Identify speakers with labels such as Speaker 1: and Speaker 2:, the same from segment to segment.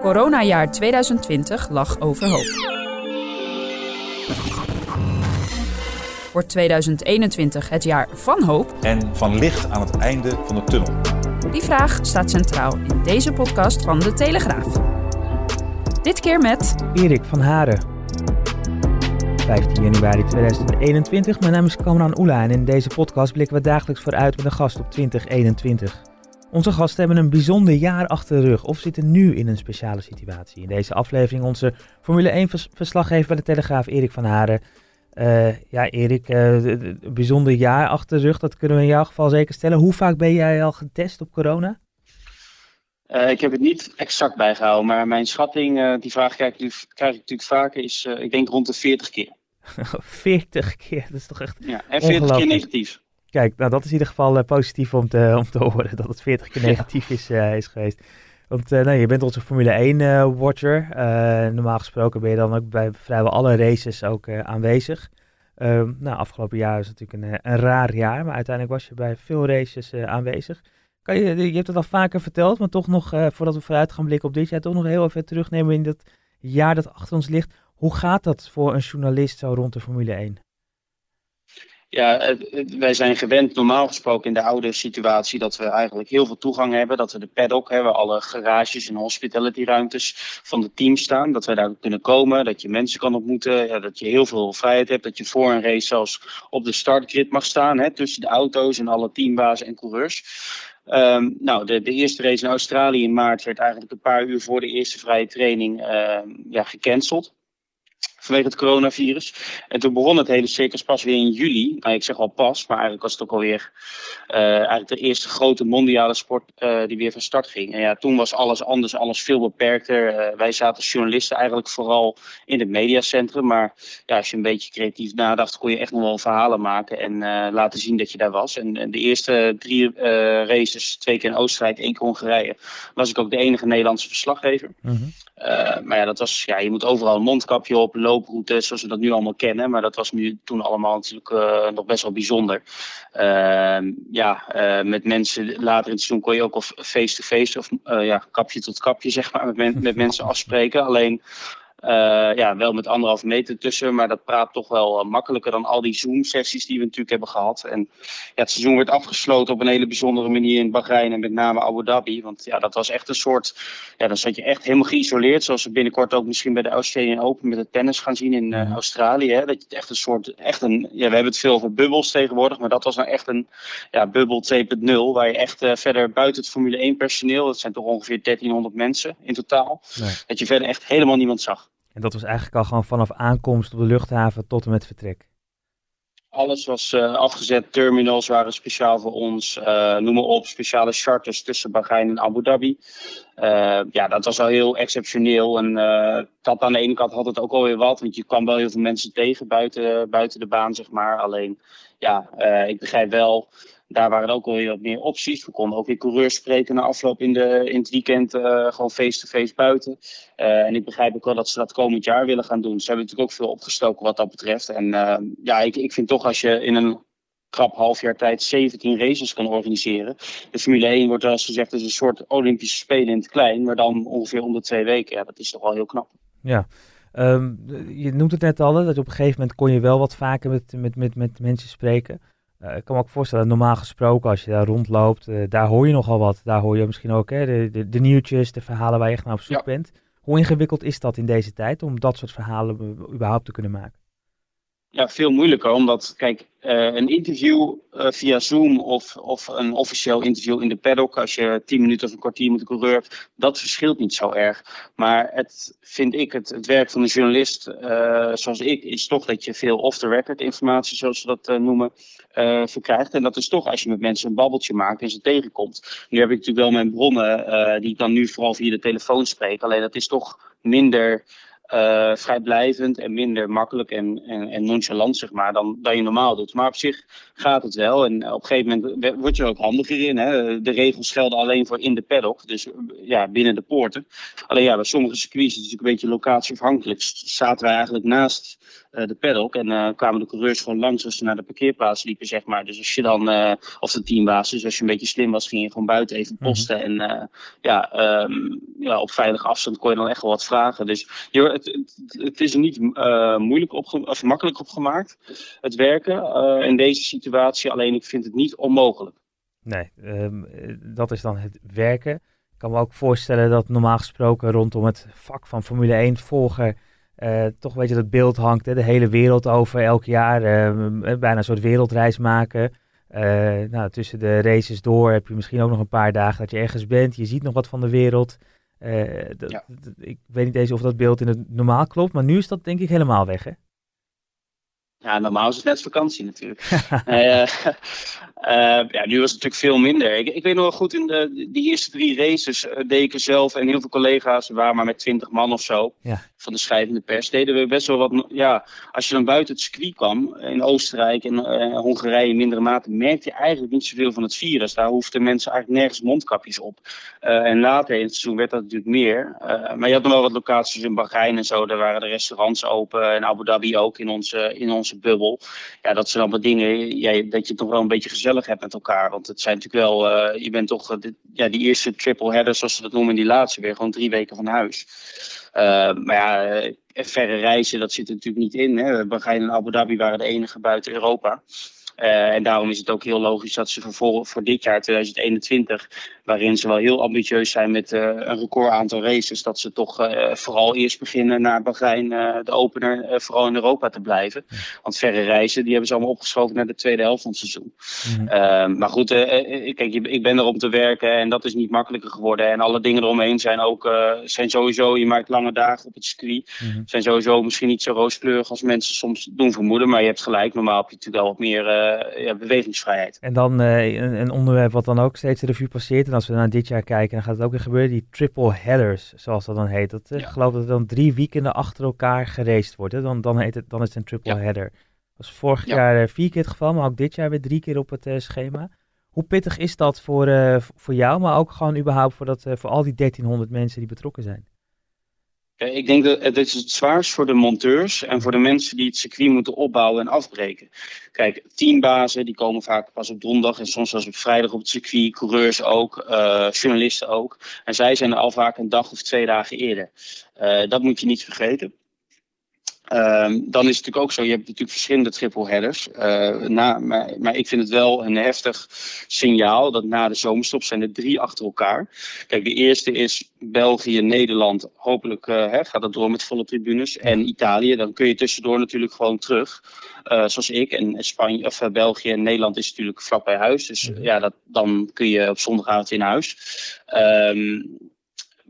Speaker 1: Coronajaar 2020 lag overhoop. Wordt 2021 het jaar van hoop?
Speaker 2: en van licht aan het einde van de tunnel.
Speaker 1: Die vraag staat centraal in deze podcast van De Telegraaf. Dit keer met
Speaker 3: Erik van Haren. 15 januari 2021. Mijn naam is Kamran Oela en in deze podcast blikken we dagelijks vooruit met een gast op 2021. Onze gasten hebben een bijzonder jaar achter de rug of zitten nu in een speciale situatie. In deze aflevering onze Formule 1-verslaggever bij de Telegraaf, Erik van Haren. Eh, ja, Erik, eh, een bijzonder jaar achter de rug, dat kunnen we in jouw geval zeker stellen. Hoe vaak ben jij al getest op corona?
Speaker 4: Eh, ik heb het niet exact bijgehouden, maar mijn schatting, eh, die vraag krijg ik, nu- krijg ik natuurlijk vaker, is eh, ik denk rond de 40 keer.
Speaker 3: 40 keer, dat is toch echt...
Speaker 4: Ja, en 40 keer negatief.
Speaker 3: Kijk, nou dat is in ieder geval eh, positief om te, om te horen dat het 40 keer negatief is, eh, is geweest. Want nou, je bent onze Formule 1 eh, watcher. Eh, normaal gesproken ben je dan ook bij vrijwel alle races ook aanwezig. Ehm, nou, afgelopen jaar is natuurlijk een, een raar jaar, maar uiteindelijk was je bij veel races aanwezig. Kan je, je hebt het al vaker verteld, maar toch nog, voordat we vooruit gaan blikken op dit jaar, toch nog heel even terugnemen in dat jaar dat achter ons ligt. Hoe gaat dat voor een journalist zo rond de Formule 1?
Speaker 4: Ja, wij zijn gewend normaal gesproken in de oude situatie dat we eigenlijk heel veel toegang hebben. Dat we de paddock hebben, alle garages en hospitality ruimtes van de team staan. Dat wij daar kunnen komen, dat je mensen kan ontmoeten. Ja, dat je heel veel vrijheid hebt, dat je voor een race zelfs op de startgrid mag staan. Hè, tussen de auto's en alle teambazen en coureurs. Ehm, nou, de, de eerste race in Australië in maart werd eigenlijk een paar uur voor de eerste vrije training ehm, ja, gecanceld. Vanwege het coronavirus. En toen begon het hele circus pas weer in juli. Nou, ik zeg al pas, maar eigenlijk was het ook alweer eh, eigenlijk de eerste grote mondiale sport eh, die weer van start ging. En ja, toen was alles anders, alles veel beperkter. Eh, wij zaten als journalisten eigenlijk vooral in het mediacentrum. Maar ja, als je een beetje creatief nadacht, kon je echt nog wel verhalen maken en laten zien dat je daar was. En, en de eerste drie races, twee keer in Oostenrijk, één keer Hongarije, was ik ook de enige Nederlandse verslaggever. Eh, maar ja, dat was, ja, je moet overal een mondkapje op, looproutes, zoals we dat nu allemaal kennen. Maar dat was nu toen allemaal natuurlijk eh, nog best wel bijzonder. Ehm, ja, eh, met mensen later in het seizoen kon je ook al face-to-face of eh, ja, kapje tot kapje, zeg maar, met, met mensen afspreken. Alleen eh, ja, wel met anderhalf meter tussen, maar dat praat toch wel eh, makkelijker dan al die Zoom-sessies die we natuurlijk hebben gehad. En ja, het seizoen werd afgesloten op een hele bijzondere manier in Bahrein en met name Abu Dhabi. Want ja, dat was echt een soort, ja, dan zat je echt helemaal geïsoleerd. Zoals we binnenkort ook misschien bij de Australian Open met het tennis gaan zien in eh, Australië. Hè? Dat je echt een soort, echt een, ja, we hebben het veel over bubbels tegenwoordig, maar dat was nou echt een ja, bubbel 2.0. Waar je echt verder buiten het Formule 1 personeel, dat zijn toch ongeveer 1300 mensen in totaal,
Speaker 3: Nee.
Speaker 4: dat je verder echt helemaal niemand zag.
Speaker 3: En dat was eigenlijk al gewoon vanaf aankomst op de luchthaven tot en met vertrek.
Speaker 4: Alles was eh, afgezet. Terminals waren speciaal voor ons. eh, noem maar op. Speciale charters tussen Bahrein en Abu Dhabi. Eh, ja, dat was al heel exceptioneel. En dat aan de ene kant had het ook alweer wat. Want je kwam wel heel veel mensen tegen buiten, buiten de baan, zeg maar. Alleen, ja, ik begrijp wel. Daar waren ook alweer wat meer opties. We konden ook weer coureurs spreken na afloop in, de, in het weekend. eh, gewoon face-to-face buiten. Eh, en ik begrijp ook wel dat ze dat komend jaar willen gaan doen. Ze hebben natuurlijk ook veel opgestoken wat dat betreft. En eh, ja, ik, ik vind toch als je in een krap half jaar tijd 17 races kan organiseren. De Formule 1 wordt eens gezegd een soort Olympische Spelen in het klein, maar dan ongeveer om de twee weken. Ja, dat is toch wel heel knap.
Speaker 3: Ja. Ehm, je noemt het net al, dat op een gegeven moment kon je wel wat vaker met, met, met, met mensen spreken. Eh, ik kan me ook voorstellen, normaal gesproken, als je daar rondloopt, eh, daar hoor je nogal wat. Daar hoor je misschien ook hè, de, de, de nieuwtjes, de verhalen waar je echt naar op zoek
Speaker 4: Ja.
Speaker 3: bent. Hoe ingewikkeld is dat in deze tijd om dat soort verhalen eh, überhaupt te kunnen maken?
Speaker 4: Ja, veel moeilijker. Omdat, kijk, uh, een interview uh, via Zoom of, of een officieel interview in de paddock, als je tien minuten of een kwartier met de coureur hebt, dat verschilt niet zo erg. Maar het, vind ik, het, het werk van een journalist, uh, zoals ik, is toch dat je veel off-the-record informatie, zoals ze dat noemen, verkrijgt. En dat is toch als je met mensen een babbeltje maakt en ze tegenkomt. Nu heb ik natuurlijk wel mijn bronnen, die ik dan nu vooral via de telefoon spreek. Alleen dat is toch minder uh, vrijblijvend en minder makkelijk en, en, en, nonchalant, zeg maar, dan, dan je normaal doet. Maar op zich gaat het wel. En op een gegeven moment word je er ook handiger in. Hè? De regels gelden alleen voor in de paddock, dus ja, binnen de poorten. Alleen ja, bij sommige circuits, het is natuurlijk een beetje locatieafhankelijk, zaten wij eigenlijk naast uh, de paddock. En uh, kwamen de coureurs gewoon langs als ze naar de parkeerplaats liepen, zeg maar. Dus als je dan, of de teambaas, dus als je een beetje slim was, ging je gewoon buiten even mhm. posten. Mm -hmm. En ja, um, ja, op veilige afstand kon je dan echt wel wat vragen. Dus je, het, het, het, is er niet moeilijk opge of makkelijk opgemaakt, het werken in deze situatie. Alleen ik vind het niet onmogelijk.
Speaker 3: Nee, um, dat is dan het werken. Ik kan me ook voorstellen dat normaal gesproken rondom het vak van Formule 1 volgen uh, toch weet je dat beeld hangt hè, de hele wereld over elk jaar. Uh, bijna een soort wereldreis maken. Uh, nou, tussen de races door heb je misschien ook nog een paar dagen dat je ergens bent. Je ziet nog wat van de wereld. Ja. Ik weet niet eens of dat beeld in het normaal klopt, maar nu is dat denk ik helemaal weg hè?
Speaker 4: Ja, normaal is het net vakantie natuurlijk. Uh, ja, nu was het natuurlijk veel minder. Ik, ik weet nog wel goed, in de, die eerste drie races uh, deed ik zelf en heel veel collega's, we waren maar met twintig man of zo, ja. van de schrijvende pers, deden we best wel wat, ja, als je dan buiten het circuit kwam, in Oostenrijk en uh, Hongarije in mindere mate, merkte je eigenlijk niet zoveel van het virus. Daar hoefden mensen eigenlijk nergens mondkapjes op. en later in het seizoen werd dat natuurlijk meer. maar je had nog wel wat locaties in Bahrein en zo, daar waren de restaurants open en Abu Dhabi ook in onze, in onze bubbel. Ja, dat zijn allemaal dingen, ja, dat je toch wel een beetje gezellig hebt met elkaar. Want het zijn natuurlijk wel, uh, je bent toch, uh, ja, die eerste triple header, zoals ze dat noemen, die laatste weer gewoon drie weken van huis. Uh, maar ja, verre reizen, dat zit er natuurlijk niet in. Hè. Bahrein en Abu Dhabi waren de enige buiten Europa. En daarom is het ook heel logisch dat ze voor, voor dit jaar, 2021, waarin ze wel heel ambitieus zijn met uh, een record aantal races, dat ze toch uh, vooral eerst beginnen naar Bahrein, de opener, vooral in Europa te blijven. Want verre reizen, die hebben ze allemaal opgeschoven naar de tweede helft van het seizoen. Mm maar goed, kijk, ik ben er om te werken en dat is niet makkelijker geworden. En alle dingen eromheen zijn ook, zijn sowieso, je maakt lange dagen op het circuit, mm zijn sowieso misschien niet zo rooskleurig als mensen soms doen vermoeden. Maar je hebt gelijk, normaal heb je natuurlijk wel wat meer ja, bewegingsvrijheid.
Speaker 3: En dan een, een, onderwerp wat dan ook steeds de revue passeert. En als we naar dit jaar kijken, dan gaat het ook weer gebeuren. Die triple headers, zoals dat dan heet. Dat, ja. Ik geloof dat er dan drie weekenden achter elkaar geraced wordt. Hè? Dan, dan, heet het, dan is het een triple ja. header. Dat was vorig ja. jaar vier keer het geval, maar ook dit jaar weer drie keer op het schema. Hoe pittig is dat voor, voor jou, maar ook gewoon überhaupt voor, dat, voor al die 1300 mensen die betrokken zijn?
Speaker 4: Ik denk dat het is het zwaarst voor de monteurs en voor de mensen die het circuit moeten opbouwen en afbreken. Kijk, teambazen die komen vaak pas op donderdag en soms zelfs op vrijdag op het circuit, coureurs ook, uh, journalisten ook. En zij zijn er al vaak een dag of twee dagen eerder. Uh, dat moet je niet vergeten. Um, dan is het natuurlijk ook zo, je hebt natuurlijk verschillende triple headers. Uh, na, maar, maar, ik vind het wel een heftig signaal dat na de zomerstop zijn er drie achter elkaar. Kijk, de eerste is België, Nederland. Hopelijk uh, hè, gaat dat door met volle tribunes. En Italië, dan kun je tussendoor natuurlijk gewoon terug. Uh, zoals ik. En Spanje, of België en Nederland is natuurlijk vlak bij huis. Dus ja, dat, dan kun je op zondagavond in huis. Um,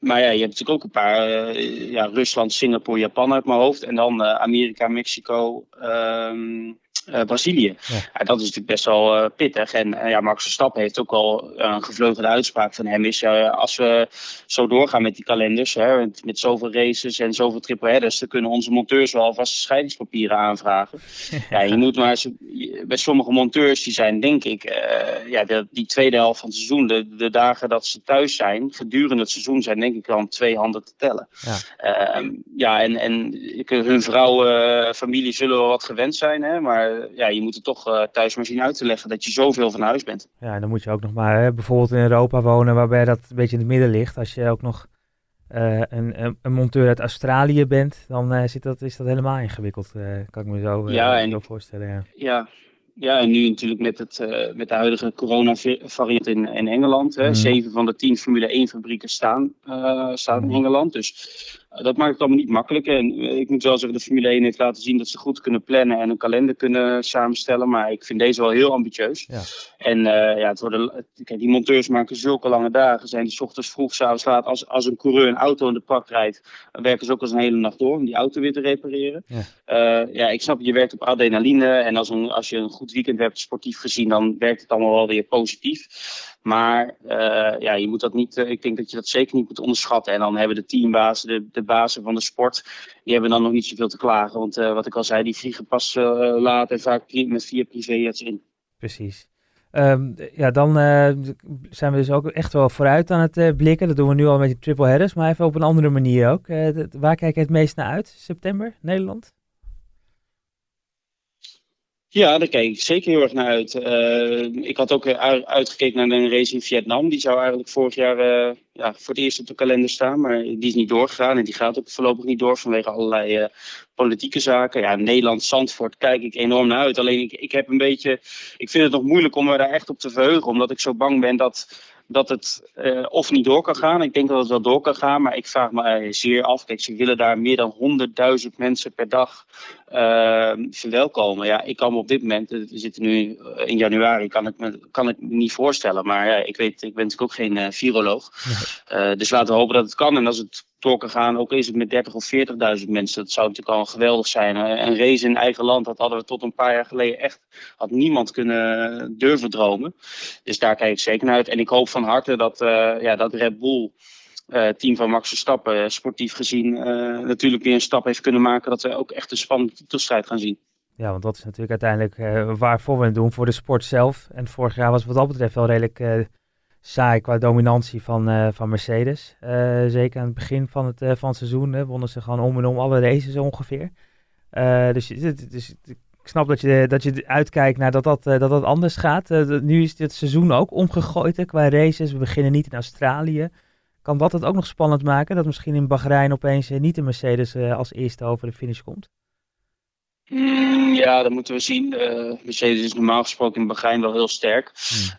Speaker 4: maar ja, je hebt natuurlijk ook een paar, uh, ja, Rusland, Singapore, Japan uit mijn hoofd. En dan uh, Amerika, Mexico, um, Brazilië. Ja. dat is natuurlijk best wel uh, pittig. En uh, ja, Max Verstappen heeft ook al een gevleugelde uitspraak van hem. Is als we zo doorgaan met die kalenders, hè, met, met zoveel races en zoveel triple headers, dan kunnen onze monteurs wel alvast scheidingspapieren aanvragen. ja, je moet maar bij sommige monteurs, die zijn denk ik, ja, de, die tweede helft van het seizoen, de, de dagen dat ze thuis zijn, gedurende het seizoen zijn denk ik dan twee handen te tellen. Ja, ehm, ja en, en hun vrouw, familie zullen wel wat gewend zijn, hè, maar ja, je moet het toch uh, thuis maar zien uit te leggen dat je zoveel van huis bent.
Speaker 3: Ja, en dan moet je ook nog maar hè, bijvoorbeeld in Europa wonen, waarbij dat een beetje in het midden ligt. Als je ook nog uh, een, een, monteur uit Australië bent, dan uh, zit dat, is dat helemaal ingewikkeld. kan ik me zo, ja, en, zo voorstellen. Ja.
Speaker 4: ja. Ja, en nu natuurlijk met, het, met de huidige coronavariant in, in Engeland. Hè. Mm. Zeven van de tien Formule 1 fabrieken staan, staan mm. in Engeland. Dus dat maakt het allemaal niet makkelijk. En eh, ik moet wel zeggen, de Formule 1 heeft laten zien dat ze goed kunnen plannen en een kalender kunnen samenstellen. Maar ik vind deze wel heel ambitieus. Ja. En uh, ja, het worden, kijk, die monteurs maken zulke lange dagen. Zijn die ochtends vroeg, s'avonds laat. Als, als een coureur een auto in de pak rijdt, dan werken ze ook als een hele nacht door om die auto weer te repareren. Ja, uh, ja ik snap, je werkt op adrenaline. En als, een, als je een goed weekend hebt, sportief gezien, dan werkt het allemaal wel weer positief. Maar uh, ja, je moet dat niet, uh, ik denk dat je dat zeker niet moet onderschatten. En dan hebben de teambazen, de, de bazen van de sport, die hebben dan nog niet zoveel te klagen. Want uh, wat ik al zei, die vliegen pas laat en vaak met vier privéjets in.
Speaker 3: Precies. Um, ja, dan zijn we dus ook echt wel vooruit aan het blikken. Dat doen we nu al met die triple headers, maar even op een andere manier ook. waar kijk je het meest naar uit? September, Nederland?
Speaker 4: Ja, daar kijk ik zeker heel erg naar uit. Uh, ik had ook uitgekeken naar een race in Vietnam. Die zou eigenlijk vorig jaar uh, ja, voor het eerst op de kalender staan. Maar die is niet doorgegaan en die gaat ook voorlopig niet door vanwege allerlei politieke zaken. Ja, Nederland, Zandvoort kijk ik enorm naar uit. Alleen ik, ik heb een beetje. Ik vind het nog moeilijk om me daar echt op te verheugen. Omdat ik zo bang ben dat dat het of niet door kan gaan. Ik denk dat het wel door kan gaan, maar ik vraag me zeer af. Kijk, ze willen daar meer dan 100.000 mensen per dag verwelkomen. Ja, ik kan me op dit moment, we zitten nu in januari, kan ik me, kan ik me niet voorstellen. Maar ja, ik weet, ik ben natuurlijk ook geen uh, viroloog. Nee. dus laten we hopen dat het kan. En als het door kan gaan, ook is het met 30 of 40.000 mensen. Dat zou natuurlijk al geweldig zijn. Een race in eigen land, dat hadden we tot een paar jaar geleden echt, had niemand kunnen durven dromen. Dus daar kijk ik zeker naar uit. En ik hoop van harte dat, uh, ja, dat Red Bull, uh, team van Max Verstappen, sportief gezien, uh, natuurlijk weer een stap heeft kunnen maken. Dat we ook echt een spannende titelstrijd gaan zien.
Speaker 3: Ja, want dat is natuurlijk uiteindelijk waarvoor we het doen, voor de sport zelf. En vorig jaar was wat dat betreft wel redelijk saai qua dominantie van, van Mercedes. Zeker aan het begin van het, van seizoen hè, wonnen ze gewoon om en om alle races ongeveer. dus, ik snap dat je, dat je uitkijkt naar dat dat, dat, dat anders gaat. nu is dit seizoen ook omgegooid qua races. We beginnen niet in Australië. Kan dat het ook nog spannend maken? Dat misschien in Bahrein opeens niet de Mercedes als eerste over de finish komt?
Speaker 4: Mm, ja, dat moeten we zien. Uh, Mercedes is normaal gesproken in Bahrein wel heel sterk.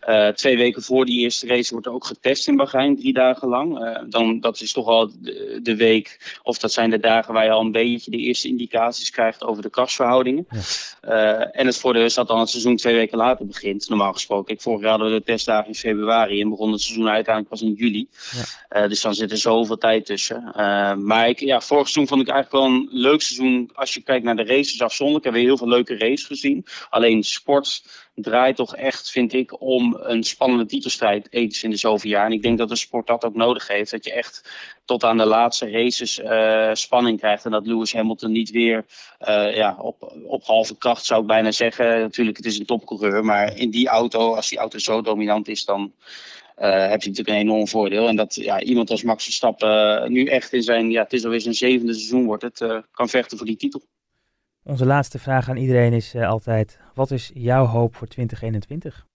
Speaker 4: Uh, twee weken voor die eerste race wordt er ook getest in Bahrein, drie dagen lang. Uh, dan, dat is toch al de, de, week, of dat zijn de dagen waar je al een beetje de eerste indicaties krijgt over de krasverhoudingen. En het voordeel is dat dan het seizoen twee weken later begint, normaal gesproken. Ik vorig jaar hadden we de testdagen in februari en begon het seizoen uiteindelijk pas in juli. Dus dan zit er zoveel tijd tussen. maar ik, ja, vorig seizoen vond ik eigenlijk wel een leuk seizoen als je kijkt naar de races af afzonderlijk. Hebben we heel veel leuke races gezien. Alleen sport draait toch echt, vind ik, om een spannende titelstrijd eens in de zoveel jaar. En ik denk dat de sport dat ook nodig heeft. Dat je echt tot aan de laatste races uh, spanning krijgt. En dat Lewis Hamilton niet weer uh, ja, op, op halve kracht zou ik bijna zeggen. Natuurlijk, het is een topcoureur. Maar in die auto, als die auto zo dominant is, dan... Uh, heb je natuurlijk een enorm voordeel. En dat ja, iemand als Max Verstappen nu echt in zijn, ja, het is alweer zijn zevende seizoen wordt het, kan vechten voor die titel.
Speaker 3: Onze laatste vraag aan iedereen is uh, altijd: wat is jouw hoop voor 2021?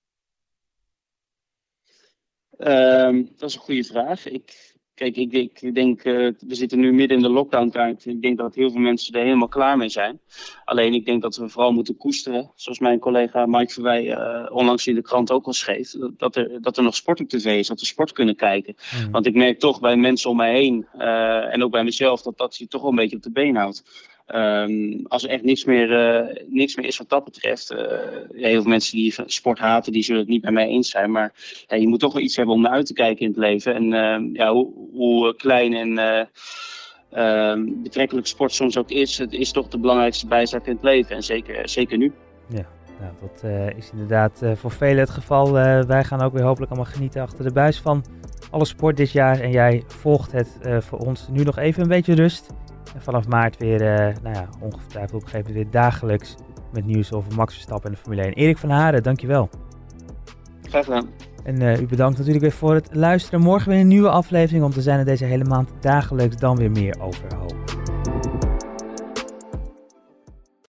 Speaker 4: Um, dat is een goede vraag. Ik, kijk, ik, ik denk, uh, we zitten nu midden in de lockdown tijd. Ik denk dat heel veel mensen er helemaal klaar mee zijn. Alleen ik denk dat we vooral moeten koesteren. Zoals mijn collega Mike Verwij uh, onlangs in de krant ook al schreef. Dat er, dat er nog sport op tv is, dat we sport kunnen kijken. Mm. Want ik merk toch bij mensen om mij heen uh, en ook bij mezelf dat dat je toch wel een beetje op de been houdt. Um, als er echt niks meer, uh, niks meer is wat dat betreft. Ja, heel veel mensen die sport haten, die zullen het niet met mij eens zijn. Maar ja, je moet toch wel iets hebben om naar uit te kijken in het leven. En uh, ja, hoe, hoe, klein en ehm, betrekkelijk sport soms ook is, het is toch de belangrijkste bijzaak in het leven. En zeker, zeker nu.
Speaker 3: Ja. Nou, dat is inderdaad voor velen het geval. wij gaan ook weer hopelijk allemaal genieten achter de buis van alle sport dit jaar. En jij volgt het voor ons nu nog even een beetje rust. En vanaf maart weer, uh, nou ja, ongetwijfeld op een gegeven moment weer dagelijks met nieuws over Max Verstappen en de Formule 1. Erik van Haren, dankjewel.
Speaker 4: Graag gedaan.
Speaker 3: En uh, u bedankt natuurlijk weer voor het luisteren. Morgen weer een nieuwe aflevering om te zijn er deze hele maand dagelijks dan weer meer over hoop.